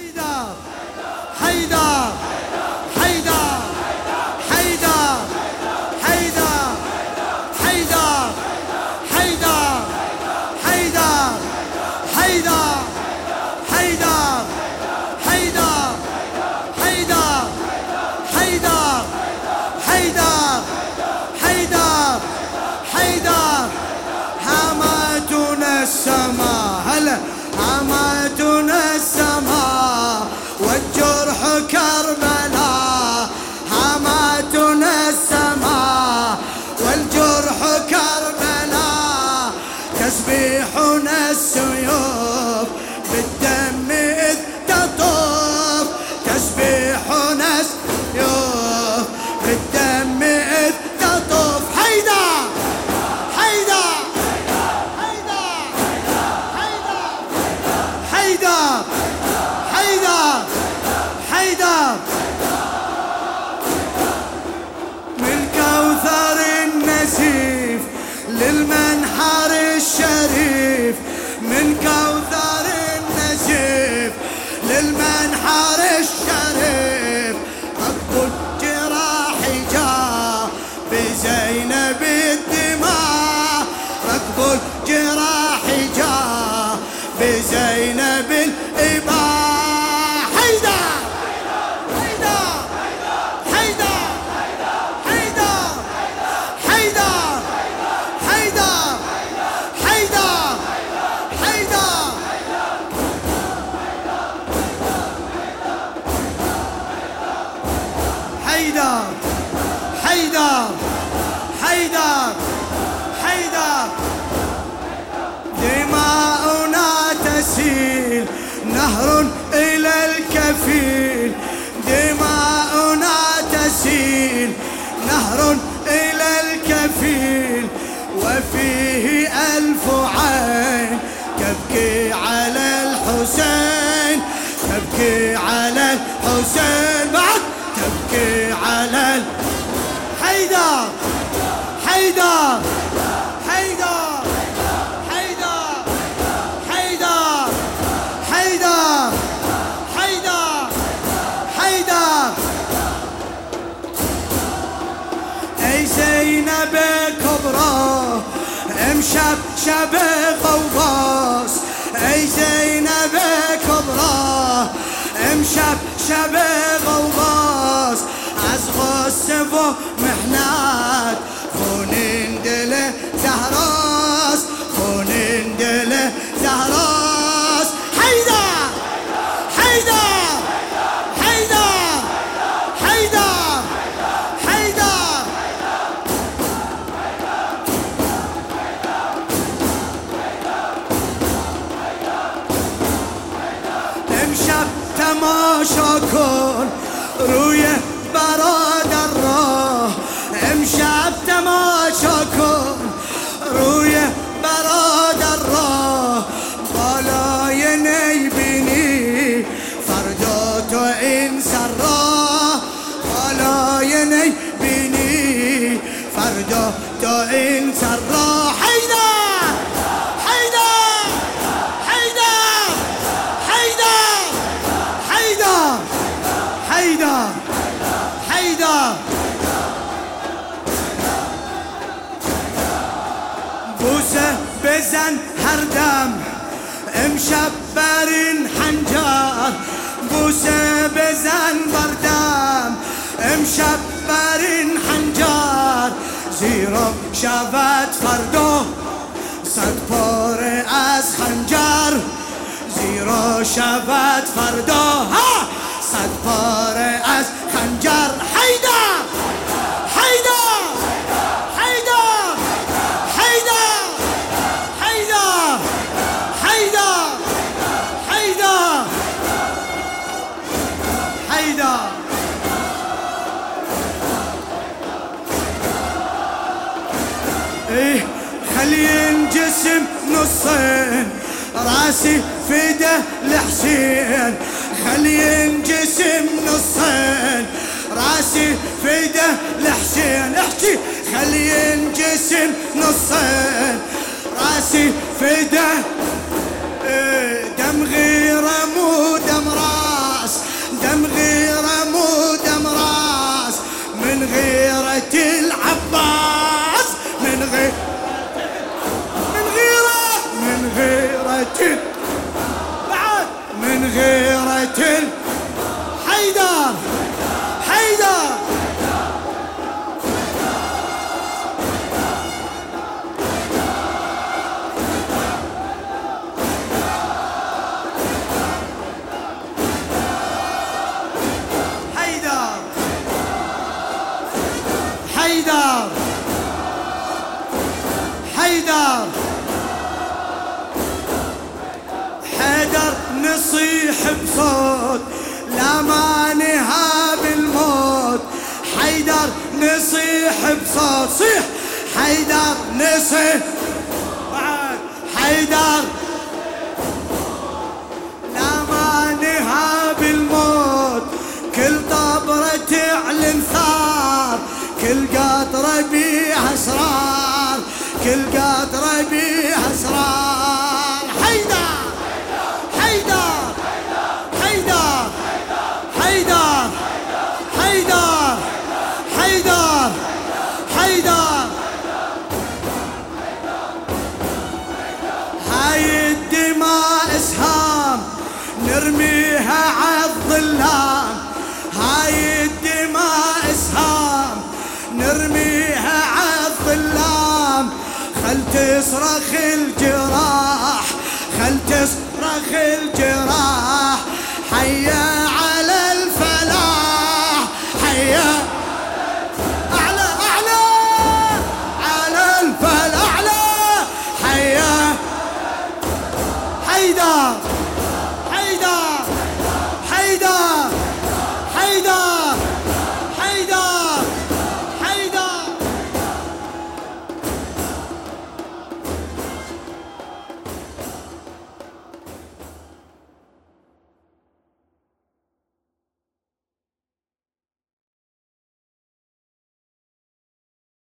Mérida. تسبيحنا السيوف بالدم. نهر إلى الكفيل وفيه ألف عين. تبكي على الحسين تبكي على الحسين بعد تبكي على حيدر حيدر. امشب شب قوقاست ای زینب کبرا امشب شب قوقاست از غصه و محنت. خونین دل زهراست خونین دل زهراست حیدر! حیدر! تماشا کن روی برادر را. امشب تماشا کن روی برادر را. بالای نی بینی فردا تو این سر را. بالای نی بینی فردا تو این سر بزن هر دم. امشب بر این حنجر بوسه بزن بردم امشب بر این حنجر زیرا شود فردا. صد پاره از خنجر زیرا شود فردا. ها! صد پاره از إيه خلي الجسم نصين راسي فده لحسين خلي الجسم نصين راسي فده لحسين احكي خلي الجسم نصين راسي فده نصيح بصوت. لا ما نهاب الموت. حيدر نصيح بصوت. صيح. حيدر نصيح. بعد. حيدر نرميها عالظلام هاي الدماء اسهام. نرميها عالظلام خل تصرخ الجراح